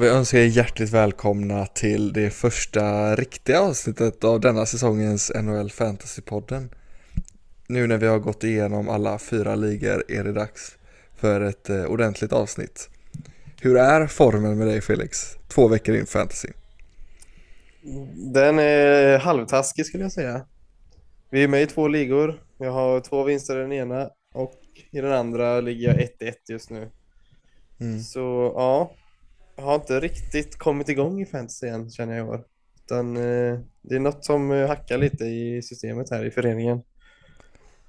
Och vi önskar er hjärtligt välkomna till det första riktiga avsnittet av denna säsongens NHL Fantasy-podden. Nu när vi har gått igenom alla fyra ligor är det dags för ett eh, ordentligt avsnitt. Hur är formen med dig Felix? Två veckor in fantasy. Den är halvtaskig skulle jag säga. Vi är med i två ligor. Jag har två vinster i den ena och i den andra ligger jag 1-1 just nu. Mm. Så ja, har inte riktigt kommit igång i fantasy än känner jag i år. Utan eh, det är något som eh, hackar lite i systemet här i föreningen.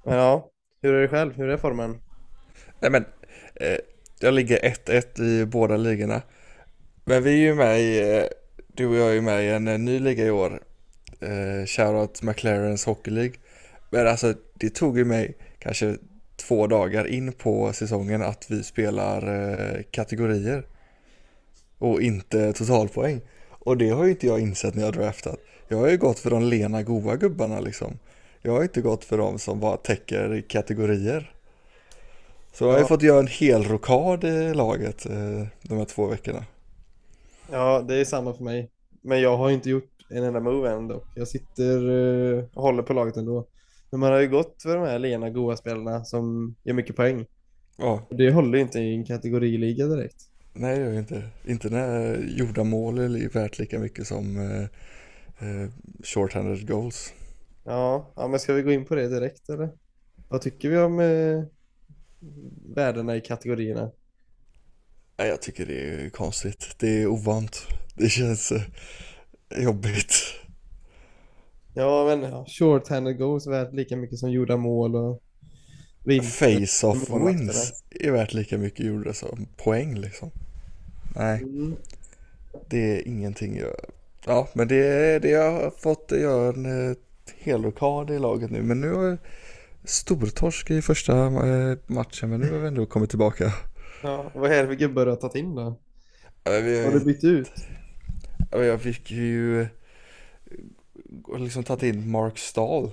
Men ja, hur är det själv? Hur är formen? Nej men, eh, jag ligger 1-1 i båda ligorna. Men vi är ju med i, eh, du och jag är ju med i en, eh, ny liga i år. Eh, shoutout McLarens Hockey League. Men alltså det tog ju mig kanske två dagar in på säsongen att vi spelar eh, kategorier. Och inte totalpoäng. Och det har ju inte jag insett när jag draftat. Jag har ju gått för de lena goa gubbarna liksom. Jag har inte gått för de som bara täcker kategorier. Så jag har ju Ja. fått göra en hel rokad i laget eh, de här två veckorna. Ja, det är samma för mig. Men jag har inte gjort en enda move än dock. Jag sitter eh, och håller på laget ändå. Men man har ju gått för de här lena goa spelarna som gör mycket poäng. Ja, det håller ju inte i en kategoriliga direkt. Nej det gör jag inte. Inte när gjorda mål är värt lika mycket som eh, eh, short-handed goals. Ja, ja, men ska vi gå in på det direkt eller? Vad tycker vi om eh, värdena i kategorierna? Nej, jag tycker det är konstigt. Det är ovant. Det känns eh, jobbigt. Ja, men ja, short-handed goals värt lika mycket som gjorda mål och. Face-off wins är värt lika mycket gjorda som poäng liksom. Nej, Mm. det är ingenting jag... Ja, men det det jag har fått göra en eh, hel rokad i laget nu. Men nu har jag stortorsk i första eh, matchen, men nu har vi ändå kommit tillbaka. Ja, vad är det för gubbar du har tagit in då? Ja, vi- Har du bytt ut? Ja, Jag fick ju eh, liksom tagit in Mark Stahl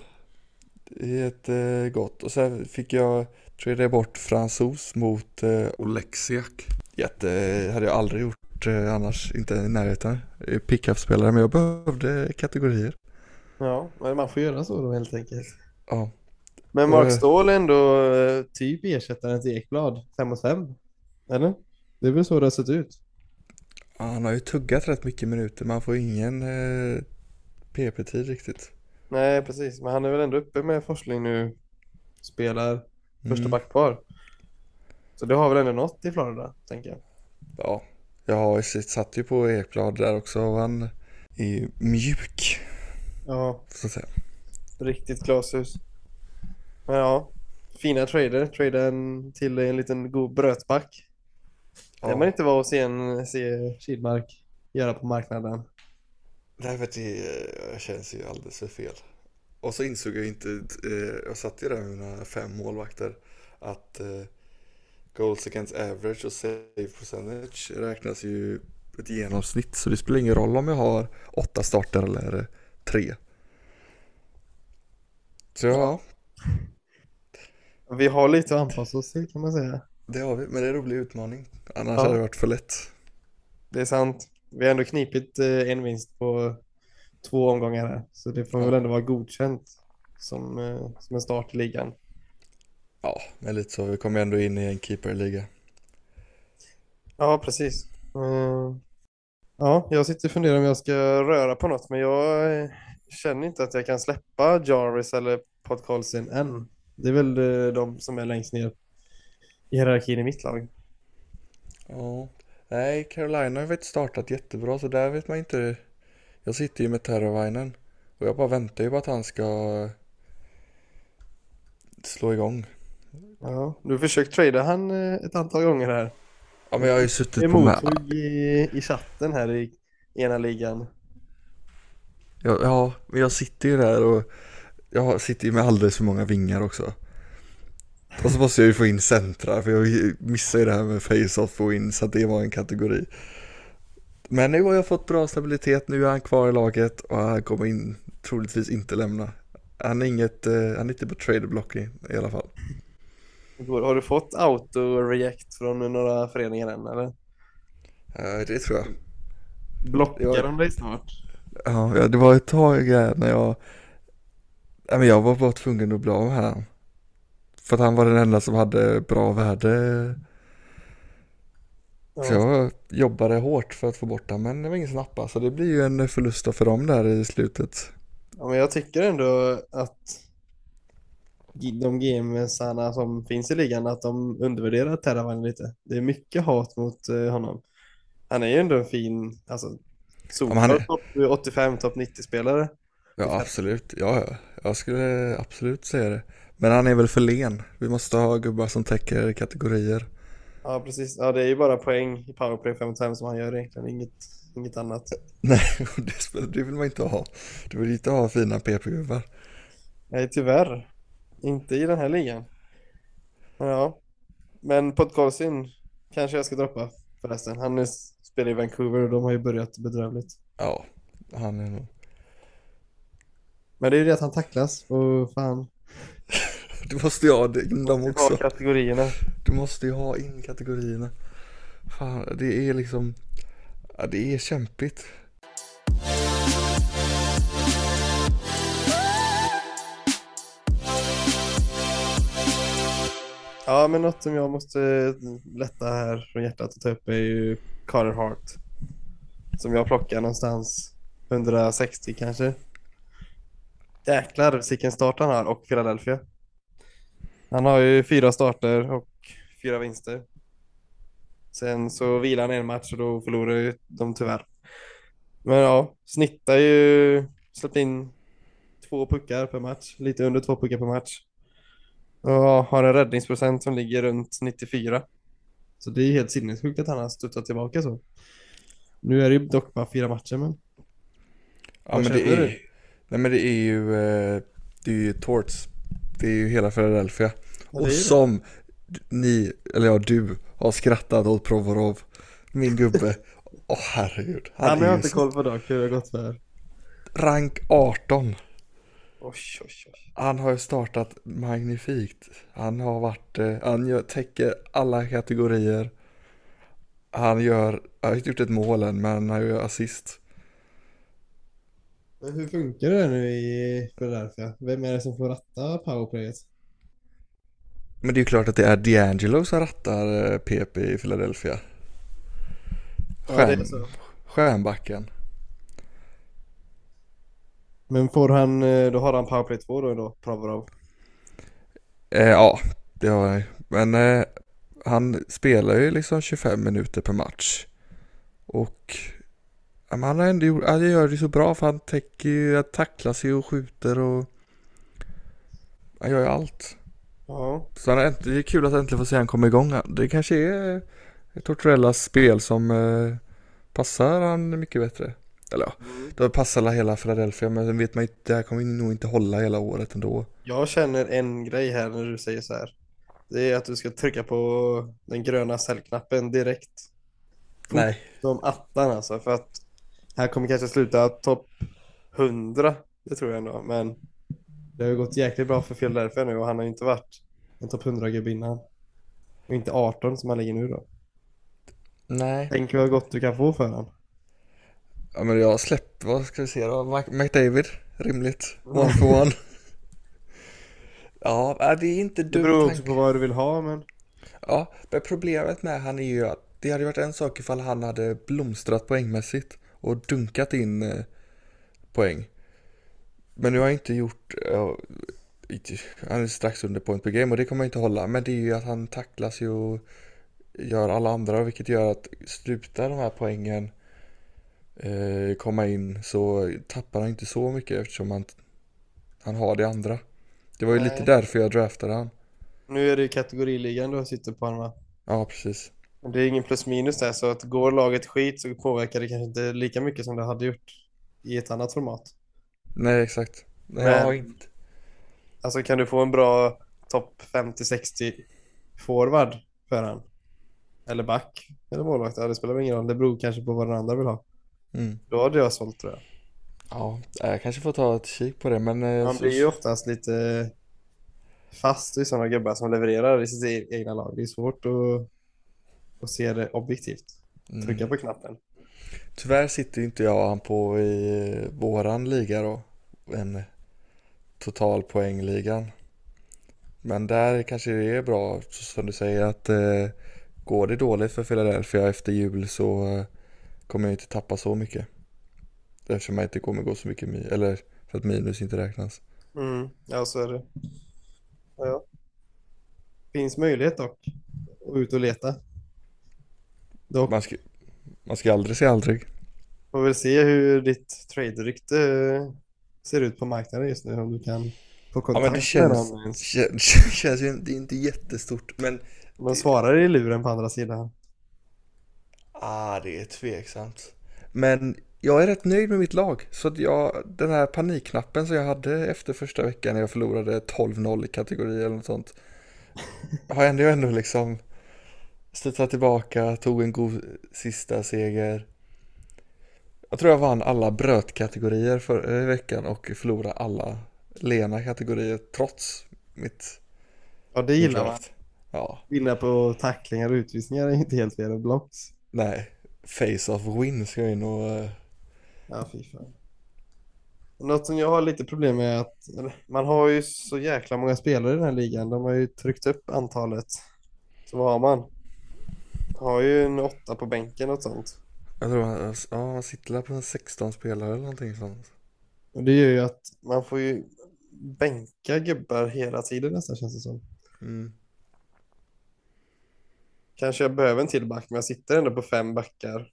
i ett gott och sen fick jag trada bort fransos mot eh, Oleksiak. Jätte, hade jag aldrig gjort eh, annars, inte i närheten. Är Pickup-spelare men jag behövde kategorier. Ja, men man får göra så då helt enkelt. Ja, Men Mark Och- Ståhl är ändå eh, typ ersättaren till Ekblad, 5 mot 5. Eller? Det är väl så det har sett ut? han har ju tuggat rätt mycket minuter, man får ingen eh, PP-tid riktigt. Nej, precis. Men han är väl ändå uppe med Forsling nu. Spelar första Mm. backpar. Så det har väl ändå något i Florida, tänker jag. Ja, jag har, satt ju på Ekblad där också och han är mjuk, Ja, så att säga. riktigt glashus. Men ja, fina trader. Trada en till en liten god brötback. Det Ja. man inte var att se, en, se Kidmark göra på marknaden. Nej, för det eh, känns ju alldeles för fel. Och så insåg jag inte, eh, jag satt ju där med mina fem målvakter, att eh, goals against average och save percentage räknas ju ett genomsnitt. Så det spelar ingen roll om jag har åtta starter eller tre. Så ja, Vi har lite att anpassa oss till kan man säga. det har vi. Men det är en rolig utmaning. Annars Ja. hade det varit för lätt. Det är sant. Vi har ändå knipit eh, en vinst på två omgångar här. Så det får väl ändå vara godkänt som, eh, som en start i ligan. Ja, men lite så. Vi kommer ändå in i en keeperliga. Ja, precis. Eh, Ja, jag sitter och funderar om jag ska röra på något, men jag känner inte att jag kan släppa Jarvis eller Podcolsin än. Det är väl eh, de som är längst ner i hierarkin i mitt lag. Ja, nej Carolina har ju inte startat jättebra så där vet man inte. Jag sitter ju med Terravainen och jag bara väntar ju på att han ska slå igång. Ja, du har försökt trada han eh, ett antal gånger här. Ja men jag har ju suttit på med... i, i chatten här i ena ligan. Ja, ja, men jag sitter ju där och jag sitter ju med alldeles för många vingar också. Och så måste jag ju få in centra för jag missade ju det här med face-off och in så att det var en kategori. Men nu har jag fått bra stabilitet, nu är han kvar i laget och han kommer in, troligtvis inte lämna. Han är inget, eh, han är inte på traderblock i, i alla fall. Går- Har du fått auto-react från några föreningar än eller? Eh, det tror jag. Blockar Ja. de dig snart? Ja, det var ett tag här när jag, ja, men jag var bara tvungen att bli av med han. För att han var den enda som hade bra värde. Så jag jobbade hårt för att få bort han, men det var ingen som nappade. Så det blir ju en förlust för dem där i slutet. Ja, men jag tycker ändå att de gamesarna som finns i ligan, att de undervärderar Terravan lite. Det är mycket hat mot eh, honom. Han är ju ändå en fin, alltså, är- solklar topp 85, topp 90-spelare. Ja, absolut. Ja, ja. Jag skulle absolut säga det. Men han är väl för len. Vi måste ha gubbar som täcker kategorier. Ja, precis. Ja, det är ju bara poäng i powerplay 55 som han gör egentligen, inget, inget annat. Nej, det, det vill man inte ha. Du vill inte ha fina PP-gubbar. Nej, tyvärr. Inte i den här ligan. Ja, men Podkolsin kanske jag ska droppa förresten. Han är, spelar i Vancouver och de har ju börjat bedrövligt. Ja, han är nog... Men det är ju det att han tacklas och fan. Du måste ju ha in dem Ha också. kategorierna. Du måste ju ha in kategorierna. Fan, det är liksom... Ja, det är kämpigt. Ja, men något som jag måste lätta här från hjärtat och ta upp är ju Carter Hart. Som jag plockar någonstans 160 kanske. Jäklar vilken start han har och Philadelphia. Han har ju fyra starter och fyra vinster. Sen så vilar han en match och då förlorar ju de tyvärr. Men ja, snittar ju, släppt in två puckar per match, lite under två puckar per match. Och har en räddningsprocent som ligger runt 94. Så det är helt sinnessjukt att han har studsat tillbaka så. Nu är det ju dock bara fyra matcher men. Ja, Vad men det är... du? Nej, men det är ju... eh, Det är ju Torts. Det är ju hela Philadelphia. Ja, Och som ni, eller ja du, har skrattat åt Provorov. Min gubbe. Åh herregud. Han har är jag ju inte koll på dock hur det har gått för. Rank 18. Oj, oj, oj. Han har ju startat magnifikt. Han har varit, eh, han gör, täcker alla kategorier. Han gör, jag har inte gjort ett mål än, men han gör assist. Men hur funkar det nu i Philadelphia? Vem är det som får ratta powerplayet? Men det är ju klart att det är D'Angelo som rattar eh, PP i Philadelphia. Ja, det är Stjärn, så. stjärnbacken. Men får han, eh, då har han powerplay 2 då, då Provorov? Eh, ja, det har han. Men eh, han spelar ju liksom 25 minuter per match. Och men han har ändå gjort, han gör det så bra för han täcker ju, han tacklar sig och skjuter och han gör ju allt. Ja. Så han det är kul att äntligen få se han komma igång. Det kanske är Tortorellas spel som eh, passar han mycket bättre. Eller ja, det passar alla hela Philadelphia men sen vet man inte, det här kommer nog inte hålla hela året ändå. Jag känner en grej här när du säger så här. Det är att du ska trycka på den gröna säljknappen direkt. Nej. Som attan alltså. För att här kommer kanske sluta topp 100. Det tror jag ändå. Men det har ju gått jäkligt bra för Philadelphia nu och han har ju inte varit en topp 100-gubbe innan. Och inte 18 som han ligger nu då. Nej. Tänk vad gott du kan få för honom. Ja men jag har släppt, vad ska vi se då? McDavid, rimligt. One for one. ja, äh, det är inte Det dumt. beror också på vad du vill ha men. Ja, men problemet med han är ju att det hade varit en sak ifall han hade blomstrat poängmässigt och dunkat in eh, poäng. Men nu har han inte gjort, inte- han är strax under point per game och det kommer inte hålla. Men det är ju att han tacklas ju och gör alla andra vilket gör att slutar de här poängen eh, komma in så tappar han inte så mycket eftersom han, han har det andra. Det var ju Nej. lite därför jag draftade han. Nu är det ju kategoriligan du sitter på honom va? Ja, precis. Det är ingen plus minus där så att går laget skit så påverkar det kanske inte lika mycket som det hade gjort i ett annat format. Nej, exakt. Nej, Men- jag har inte. Alltså kan du få en bra topp 50-60 forward för han? Eller back? Eller målvakt? Ja, det spelar väl ingen roll. Det beror kanske på vad den andra vill ha. Mm. Då hade jag sålt tror jag. Ja, jag kanske får ta ett kik på det, men... eh, Man så- blir ju oftast lite fast i sådana gubbar som levererar i sitt e- egna lag. Det är svårt att, att se det objektivt. Mm. Trycka på knappen. Tyvärr sitter inte jag och han på i våran liga då. En totalpoängligan. Men där kanske det är bra, som du säger, att eh, går det dåligt för Philadelphia efter jul så eh, kommer jag inte tappa så mycket. Eftersom jag inte kommer gå så mycket minus, eller för att minus inte räknas. Mm, ja, så är det. Ja, ja. Finns möjlighet dock att ut och leta. Dock Man ska, man ska aldrig säga aldrig. får väl se hur ditt trade-rykte eh, ser ut på marknaden just nu. Om du kan få Ja kontakt men det med känns, någon. ens. känns, känns ju, det är inte jättestort men Man svarar i luren på andra sidan. Ah, det är tveksamt. Men jag är rätt nöjd med mitt lag. Så jag, den här panikknappen som jag hade efter första veckan när jag förlorade 12-0 i kategori eller något sånt. Har jag ändå, ändå liksom studsat tillbaka, tog en god sista seger. Jag tror jag vann alla brötkategorier för i veckan och förlorade alla lena kategorier trots mitt Ja, det gillar man. Ja, Vinna på tacklingar och utvisningar är inte helt fel. Blocks. Nej. Face-off win ska in och... eh, Ja, fy fan. Något som jag har lite problem med är att man har ju så jäkla många spelare i den här ligan. De har ju tryckt upp antalet. Så vad har man? Har ju en åtta på bänken och sånt. Jag tror han, ja, han sitter på en 16 spelare eller någonting sånt. Och det gör ju att man får ju bänka gubbar hela tiden nästan känns det som. Mm. Kanske jag behöver en till back, men jag sitter ändå på fem backar.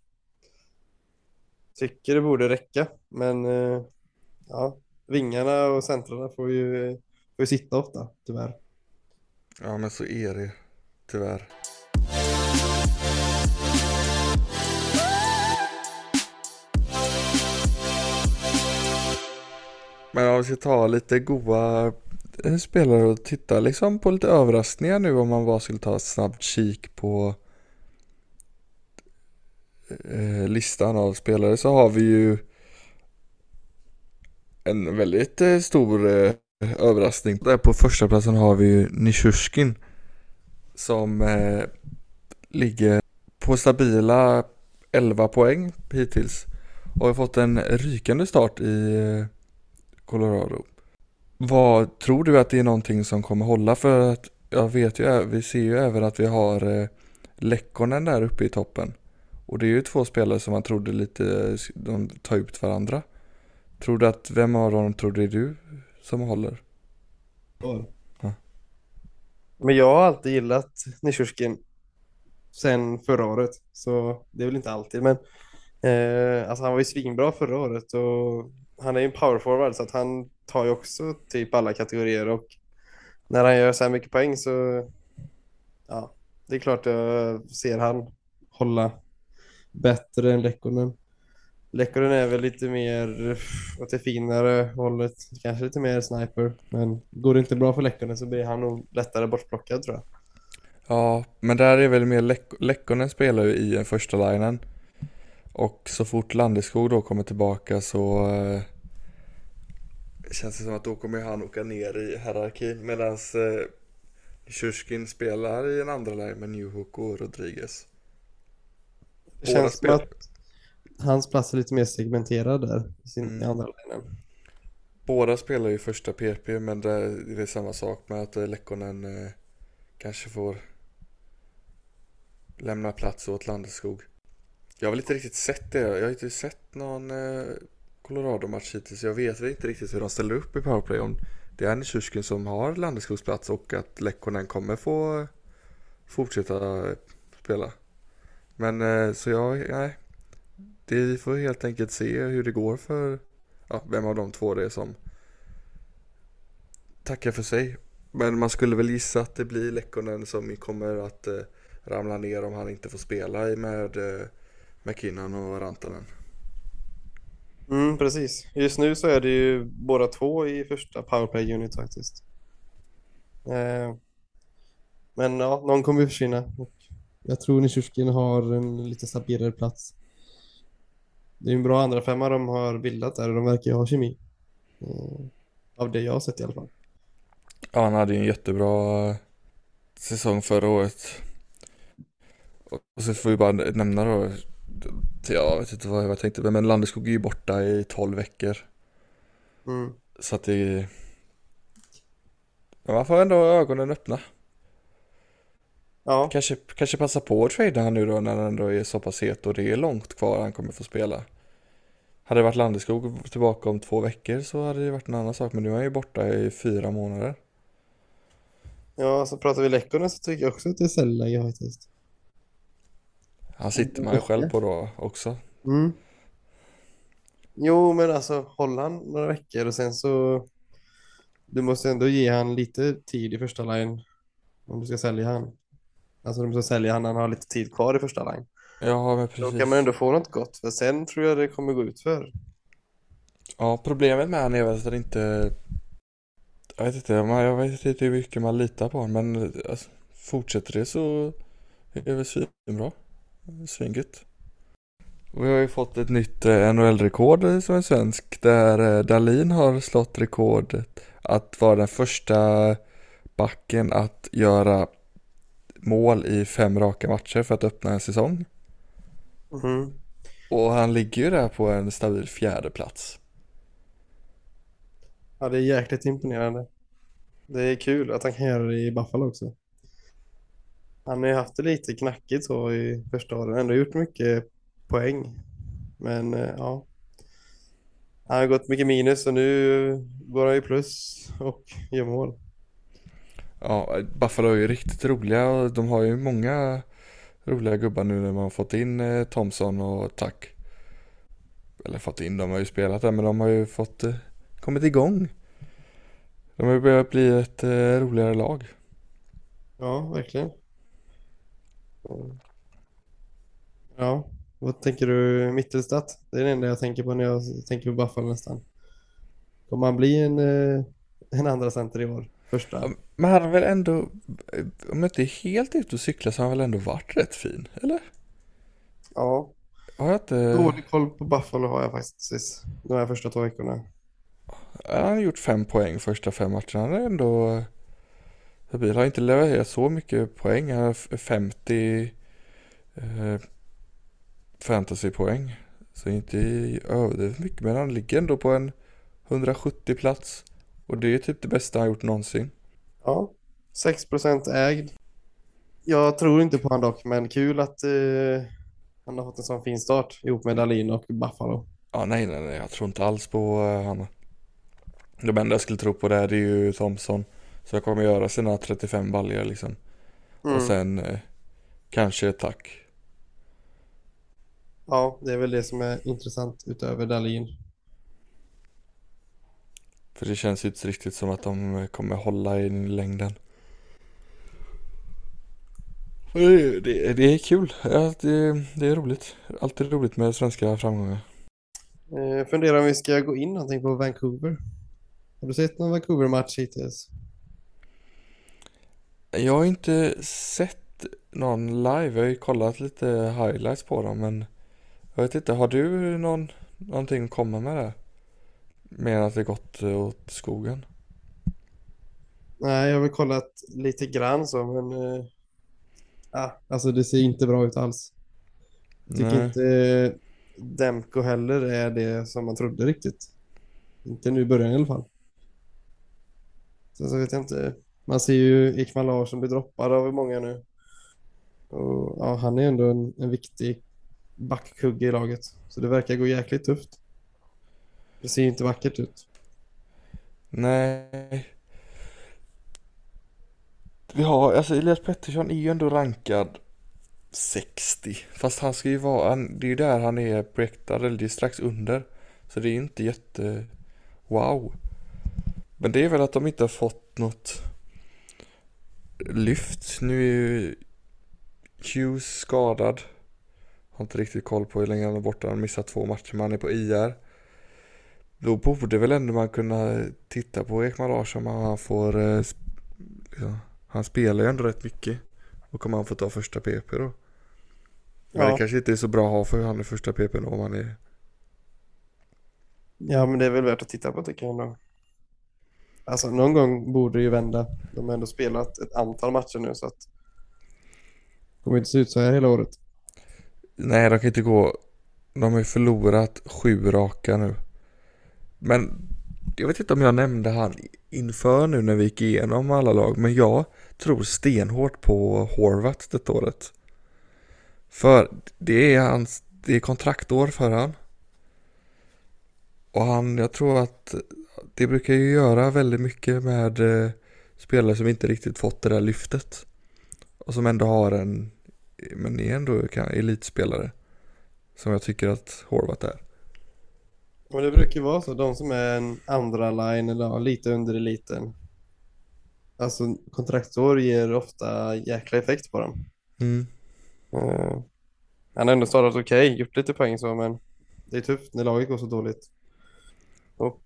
Tycker det borde räcka, men eh, ja, vingarna och centrarna får ju, får ju sitta ofta, tyvärr. Ja, men så är det tyvärr. Men om vi ska ta lite goa Eh, spelare och titta liksom på lite överraskningar nu om man bara skulle ta ett snabbt kik på eh, listan av spelare så har vi ju en väldigt eh, stor eh, överraskning. Där på första platsen har vi ju Nishushkin som eh, ligger på stabila 11 poäng hittills och har fått en rykande start i eh, Colorado. Vad tror du att det är någonting som kommer hålla för att jag vet ju, vi ser ju även att vi har eh, Lekkonen där uppe i toppen. Och det är ju två spelare som man trodde lite, de tar ut varandra. Tror du att, vem av dem tror det är du som håller? Ja. Men jag har alltid gillat Nishushkin sen förra året, så det är väl inte alltid, men eh, alltså han var ju svinbra förra året och han är ju en power forward så att han tar ju också typ alla kategorier och när han gör så här mycket poäng så ja, det är klart jag ser han hålla bättre än Lekkonen. Lekkonen är väl lite mer åt det finare hållet, kanske lite mer sniper, men går det inte bra för Lekkonen så blir han nog lättare bortplockad tror jag. Ja, men där är väl mer Lek Lekkonen spelar ju i en första linen och så fort Landeskog då kommer tillbaka så eh, Känns det som att då kommer han åka ner i hierarkin medans eh, Shushkin spelar i en andra line med Newhook och Rodriguez Det känns som spelar- att hans plats är lite mer segmenterad där i sin Mm. andra linjen. Båda spelar ju första PP men det är samma sak med att eh, Lekkonen eh, kanske får lämna plats åt Landeskog. Jag har väl inte riktigt sett det. Jag har inte sett någon eh, Colorado-match hittills. Jag vet väl inte riktigt hur de ställer upp i powerplay. Om det är Nishushkin som har Landeskogsplats och att Lekkonen kommer få fortsätta spela. Men eh, så jag, nej. Det, vi får helt enkelt se hur det går för ja, vem av de två det är som tackar för sig. Men man skulle väl gissa att det blir Lekkonen som kommer att eh, ramla ner om han inte får spela i med eh, McKinnon och Rantanen. Mm, precis. Just nu så är det ju båda två i första powerplay unit faktiskt. Eh, men ja, någon kommer ju försvinna. Jag tror Nishushkin har en lite stabilare plats. Det är ju en bra andra femma de har bildat där och de verkar ju ha kemi. Eh, av det jag har sett i alla fall. Ja, han hade ju en jättebra eh, säsong förra året. Och och så får vi bara nämna då Jag vet inte vad jag tänkte, men Landeskog är ju borta i 12 veckor. Mm. Så att det... Men man får ändå ögonen öppna. Ja, Kanske, kanske passa på att trada han nu då när han ändå är så pass het och det är långt kvar han kommer få spela. Hade det varit Landeskog tillbaka om två veckor så hade det varit en annan sak, men nu är han ju borta i fyra månader. ja, så pratar vi Lekkonen så tycker jag också att det är säljläge faktiskt. Han sitter man ju själv på då också. Mm. Jo, men alltså håll han några veckor och sen så du måste ändå ge han lite tid i första line om du ska sälja han. Alltså du måste sälja han när han har lite tid kvar i första line. Ja, men Då precis. kan man ändå få något gott för sen tror jag det kommer gå ut för. Ja, problemet med han är väl att det inte... Jag vet inte, jag vet inte hur mycket man litar på honom, men alltså, fortsätter det så är det väl svinbra. Svingött. Och Vi har ju fått ett nytt eh, NHL-rekord som är svensk där eh, Dalin har slått rekordet att vara den första backen att göra mål i fem raka matcher för att öppna en säsong. Mhm. Och han ligger ju där på en stabil fjärde plats. Ja, det är jäkligt imponerande. Det är kul att han kan göra det i Buffalo också. Han har ju haft det lite knackigt så i första åren, ändå gjort mycket poäng. Men eh, ja, han har gått mycket minus och nu går han ju plus och gör mål. Ja, Buffalo är ju riktigt roliga och de har ju många roliga gubbar nu när man har fått in eh, Thompson och Tuck. Eller fått in, de har ju spelat där men de har ju fått eh, kommit igång. De har ju börjat bli ett roligare lag. Ja, verkligen. Ja, vad tänker du Mittelstadt? Det är det enda jag tänker på när jag tänker på Buffalo nästan. Kommer han bli en, eh, en andra center i år? Första? Men han har väl ändå, eh, om jag inte är helt ute och cyklar så har han väl ändå varit rätt fin, eller? Ja, Har jag inte, dålig koll på Buffalo har jag faktiskt de här första två veckorna. han har gjort fem poäng första fem matcherna. Han är ändå stabil. Har inte levererat så mycket poäng. Han har f- 50 eh, fantasypoäng. Så inte överdrivet mycket. Men han ligger ändå på en 170 plats. Och det är typ det bästa han gjort någonsin. Ja, 6% ägd. Jag tror inte på han dock, men kul att eh, han har fått en sån fin start ihop med Dahlin och Buffalo. Ja, nej, nej, nej. Jag tror inte alls på uh, han. De enda jag skulle tro på där det är ju Thompson. Så jag kommer göra sina 35 baljor liksom. Mm. Och sen eh, kanske tack. Ja, det är väl det som är intressant utöver Dahlin. För det känns ju inte riktigt som att de kommer hålla i längden. Det, det, det är kul. Ja, det, det är roligt. Alltid roligt med svenska framgångar. Eh, funderar om vi ska gå in någonting på Vancouver. Har du sett någon Vancouver-match hittills? Jag har inte sett någon live. Jag har ju kollat lite highlights på dem men jag vet inte. Har du någon, någonting att komma med där? Mer att det gått åt skogen? Nej, jag har väl kollat lite grann så, men eh, ah, alltså det ser inte bra ut alls. Jag tycker Nej. inte eh, Demko heller är det som man trodde riktigt. Inte nu i början i alla fall. Sen så vet jag inte. Man ser ju Ekman Larsson bli droppad av många nu. Och ja, han är ändå en, en viktig backkugge i laget. Så det verkar gå jäkligt tufft. Det ser ju inte vackert ut. Nej. Vi har, alltså Elias Pettersson är ju ändå rankad 60. Fast han ska ju vara, han, det är ju där han är projektad, eller det är strax under. Så det är inte jätte, wow. Men det är väl att de inte har fått något lyft. Nu är ju Hughes skadad. Har inte riktigt koll på hur länge han är borta. Han har missat två matcher, men han är på IR. Då borde väl ändå man kunna titta på Ekman Larsson om han får eh, liksom, Han spelar ju ändå rätt mycket Och kommer han få ta första PP då Men Ja. det kanske inte är så bra att ha för han är första PP då om han är Ja, men det är väl värt att titta på tycker jag ändå. Alltså någon gång borde det ju vända. De har ändå spelat ett antal matcher nu så att det kommer inte se ut så här hela året. Nej, de kan inte gå. De har ju förlorat sju raka nu. Men jag vet inte om jag nämnde han inför nu när vi gick igenom alla lag. Men jag tror stenhårt på Horvat detta året. För det är hans, det är kontraktår för han. Och han, jag tror att det brukar ju göra väldigt mycket med eh, spelare som inte riktigt fått det där lyftet. Och som ändå har en, men är ändå kan, elitspelare. Som jag tycker att Horvat är. Och det brukar ju vara så, de som är en andra line eller lite under eliten. Alltså kontraktsår ger ofta jäkla effekt på dem. Mm. Eh, han har ändå startat okej, gjort lite poäng så, men det är tufft när laget går så dåligt. Och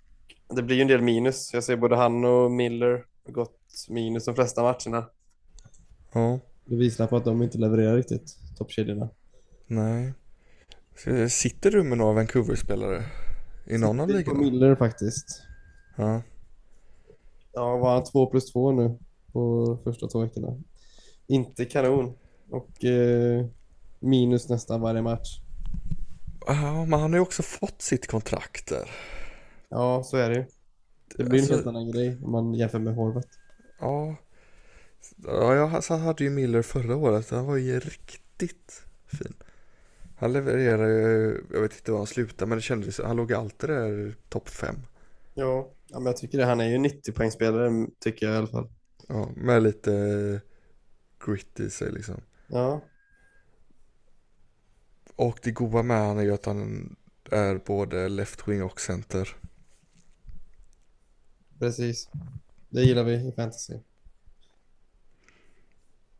det blir ju en del minus. Jag ser både han och Miller har gått minus de flesta matcherna. Ja, Det visar på att de inte levererar riktigt, toppkedjorna. nej. Så Sitter du med några Vancouver-spelare? I någon av Sitter på ligorna? Miller faktiskt. Ja. Ja, var han två plus två nu på första två veckorna. Inte kanon. Och eh, minus nästan varje match. ja, men han har ju också fått sitt kontrakt där. Ja, så är det ju. Det blir Alltså- en helt annan grej om man jämför med Horvat. Ja. Ja, jag så hade ju Miller förra året. Han var ju riktigt fin. Han levererade ju, jag vet inte var han slutade, men det kändes, han låg alltid där topp fem. Ja, ja men jag tycker det. Han är ju 90 poängspelare tycker jag i alla fall. Ja, med lite grit i sig liksom. Ja, Och det goda med han är ju att han är både left wing och center precis. Det gillar vi i fantasy.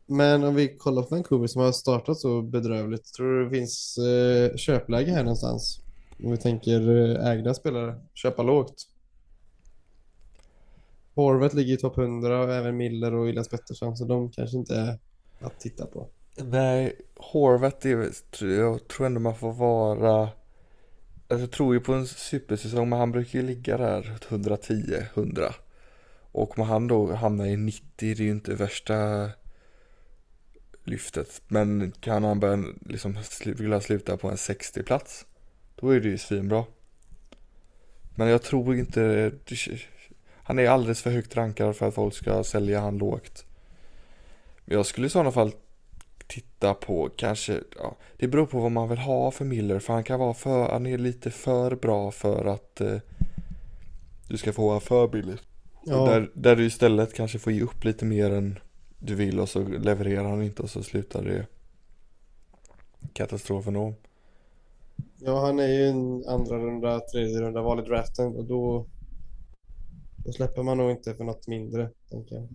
Men om vi kollar på Vancouver som har startat så bedrövligt. Tror du det finns eh, köpläge här någonstans? Om vi tänker eh, ägda spelare. Köpa lågt. Horvath ligger i topp 100 och även Miller och Elias Pettersson så de kanske inte är att titta på. Nej, Horvath är jag tror ändå man får vara Alltså jag tror ju på en supersäsong men han brukar ju ligga där 110-100 Och om han då hamnar i 90 det är ju inte värsta lyftet. Men kan han börja liksom vilja sluta på en 60 plats Då är det ju svinbra. Men jag tror inte Han är alldeles för högt rankad för att folk ska sälja han lågt. Men jag skulle i sådana fall titta på kanske, ja, det beror på vad man vill ha för Miller för han kan vara för, han är lite för bra för att eh, du ska få vara för billigt. Ja. Där, där du istället kanske får ge upp lite mer än du vill och så levererar han inte och så slutar det katastrofen om. Ja, han är ju en andra runda, tredje runda val i draften och då, då släpper man nog inte för något mindre, tänker jag.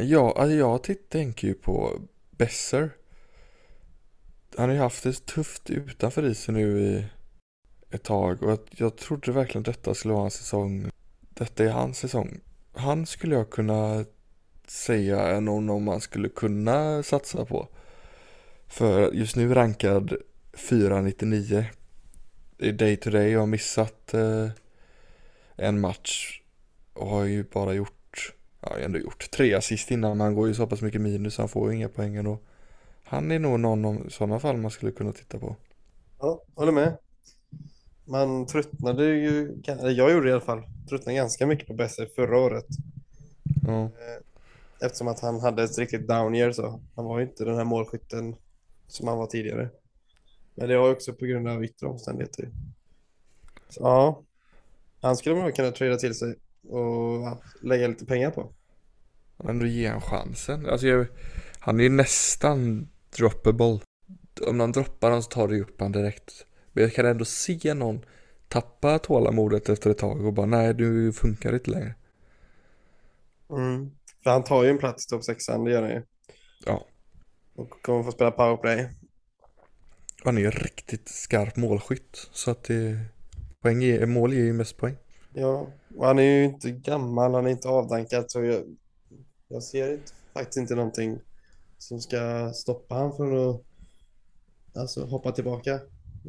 Ja, alltså jag tänker ju på Besser. Han har ju haft det tufft utanför isen nu i ett tag och jag trodde verkligen detta skulle vara hans säsong. Detta är hans säsong. Han skulle jag kunna säga är någon om man skulle kunna satsa på. För just nu rankad 499 i day to day Jag har missat eh, en match och har ju bara gjort Ja, jag har ändå gjort tre assist innan men han går ju så pass mycket minus han får ju inga poäng ändå. Han är nog någon om, sådana fall man skulle kunna titta på. Ja, håller med. Man tröttnade ju, jag gjorde i alla fall, tröttnade ganska mycket på Besser förra året. Ja, Eftersom att han hade ett riktigt down year så. Han var ju inte den här målskytten som han var tidigare. Men det var också på grund av yttre omständigheter. Så, ja, han skulle man kunna trada till sig och lägga lite pengar på. men ändå ge han chansen. Alltså jag, han är ju nästan droppable. Om någon droppar honom så tar ju upp han direkt. Men jag kan ändå se någon tappa tålamodet efter ett tag och bara nej du funkar inte längre. Mm. För han tar ju en plats i topp sexan, det gör han ju. Ja. Och kommer få spela powerplay. Han är ju riktigt skarp målskytt. Så att det, poäng ger, mål ger ju mest poäng. Ja, och han är ju inte gammal, han är inte avdankad så jag, jag ser inte, faktiskt inte någonting som ska stoppa han från att alltså, hoppa tillbaka.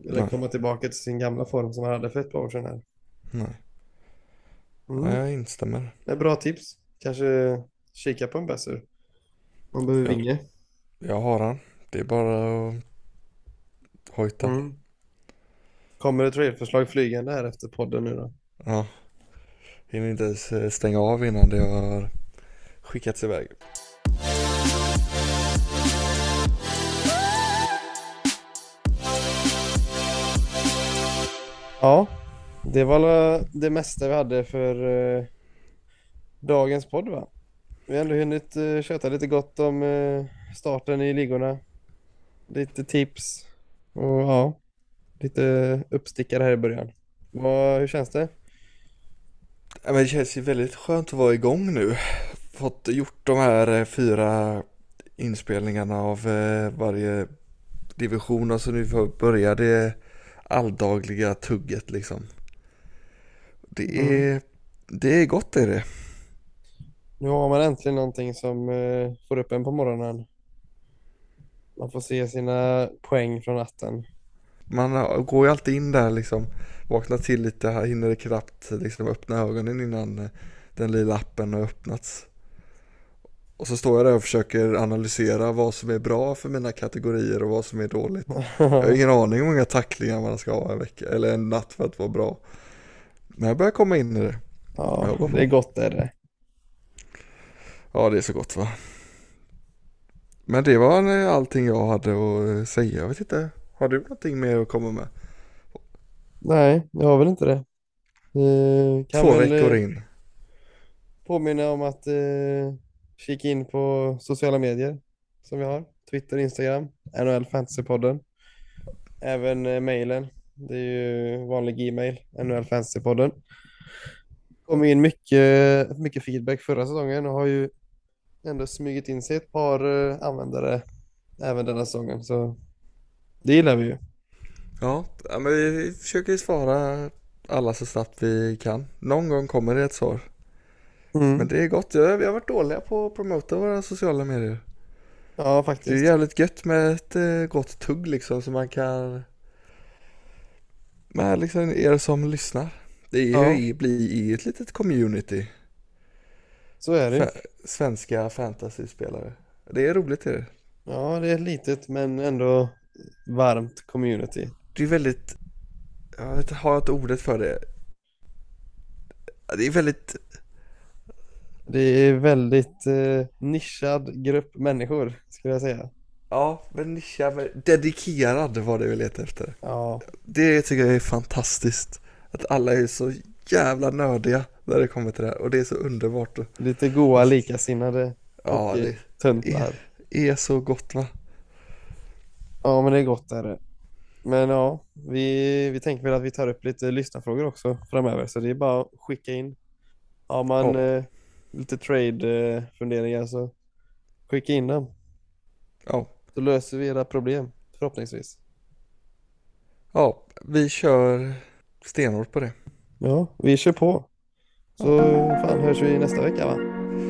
Eller Nej. komma tillbaka till sin gamla form som han hade för ett par år sedan här. Nej, Mm. Nej, jag instämmer. Det är bra tips. Kanske kika på en Besser. Man behöver Ja. vinge. Jag har han. Det är bara att hojta. Mm. Kommer det trailförslag flygande här efter podden nu då? Ja. Hinner inte ens eh, stänga av innan det har skickats iväg. Ja, det var det mesta vi hade för eh, dagens podd va? Vi har ändå hunnit eh, köta lite gott om eh, starten i ligorna. Lite tips och ja, lite uppstickare här i början. Vad, hur känns det? Ja, men det känns ju väldigt skönt att vara igång nu. Fått gjort de här eh, fyra inspelningarna av eh, varje division och så nu får börja det alldagliga tugget liksom. Det är, det är gott är det. Nu har man äntligen någonting som eh, får upp en på morgonen. Man får se sina poäng från natten. Man går ju alltid in där liksom, vaknar till lite, här hinner det knappt liksom öppna ögonen innan eh, den lilla appen har öppnats. Och så står jag där och försöker analysera vad som är bra för mina kategorier och vad som är dåligt. Jag har ingen aning om hur många tacklingar man ska ha en vecka eller en natt för att vara bra. Men jag börjar komma in i det. Ja, Ja, det är gott är det. Ja, det är så gott va. Men det var eh, allting jag hade att eh, säga. Jag vet inte, har du någonting mer att komma med? Nej, jag har väl inte det. Eh, kan Två väl, veckor eh, in. Påminna om att eh, kika in på sociala medier som vi har. Twitter, Instagram, NHL Fantasypodden. Även eh, mejlen. Det är ju vanlig e-mail, NHL Fantasypodden. kom in mycket, mycket feedback förra säsongen och har ju ändå smugit in sig ett par eh, användare även denna säsongen. Så det gillar vi ju. Ja, ja, men vi försöker ju svara alla så snabbt vi kan. Någon gång kommer det ett svar. Mm. Men det är gott. Ja, Vi har varit dåliga på att promota våra sociala medier. Ja, Det är faktiskt. jävligt gött med ett eh, gott tugg liksom så man kan med liksom er som lyssnar. Det är Ja. ju, blir i ett litet community. Så är det ju. Svenska fantasyspelare. Det är roligt är det. Ja, det är litet men ändå varmt community. Det är väldigt, jag vet, inte, har jag inte ordet för det? Det är väldigt, Det är väldigt eh, nischad grupp människor skulle jag säga. ja, men nischad, dedikerad var det vi letade efter. Ja, Det tycker jag är fantastiskt. Att alla är så jävla nördiga när det kommer till det här. Och det är så underbart. Lite goa likasinnade ja, och det tuntlar. är så gott va? Ja, men det är gott är det. Men ja, vi, vi tänker väl att vi tar upp lite lyssnarfrågor också framöver. Så det är bara att skicka in. Har man Ja. eh, lite trade-funderingar så skicka in dem. Ja. Så löser vi era problem förhoppningsvis. Ja, vi kör stenhårt på det. Ja, vi kör på. Så fan hörs vi nästa vecka va?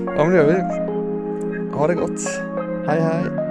Ja, men det gör vi. Ha det gott. Hej hej!